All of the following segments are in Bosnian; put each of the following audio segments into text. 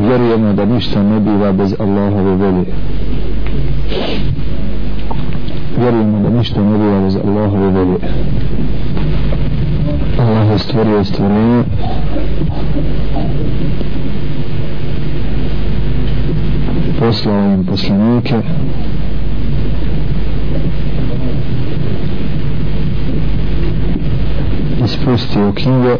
vjerujemo da ništa ne biva bez Allahove volje. Vjerujemo da ništa ne biva bez Allahove volje. Allah je stvorio stvorenje. Poslao im poslanike. Ispustio knjige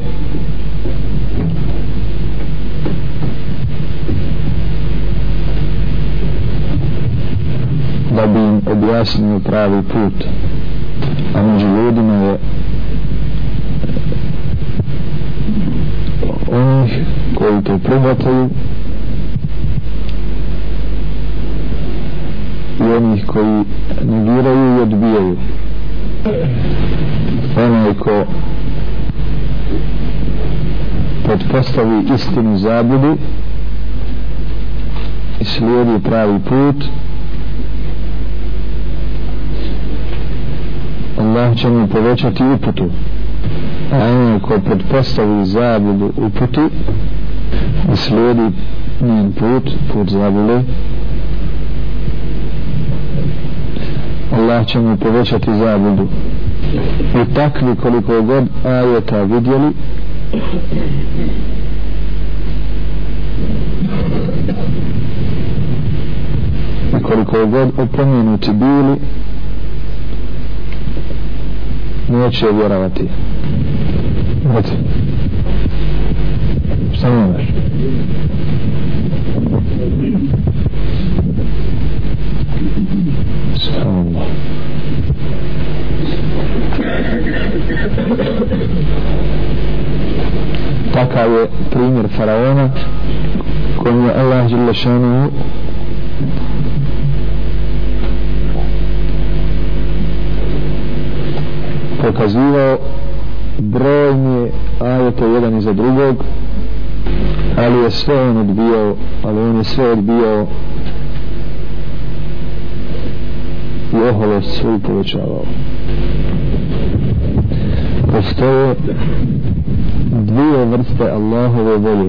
da bi im objasnio pravi put. A među ljudima je eh, onih koji to prihvataju i onih koji negiraju i odbijaju. Onaj ko podpostavi istinu zabudi i slijedi pravi put Allah će mu povećati uputu. A onaj ko predpostavi zabludu uputu i slijedi njen put put zabude Allah će mu povećati zabludu. I takvi koliko god ajeta vidjeli i koliko god opomenuti bili neće vjerovati Hajde. Šta mi imaš? Subhanallah. Takav je primjer faraona kojim je Allah Đelešanu pokazivao brojne ajete jedan iza drugog ali je sve on odbijao ali on je sve odbijao i oholost svoju povećavao. Postoje dvije vrste Allahove volje.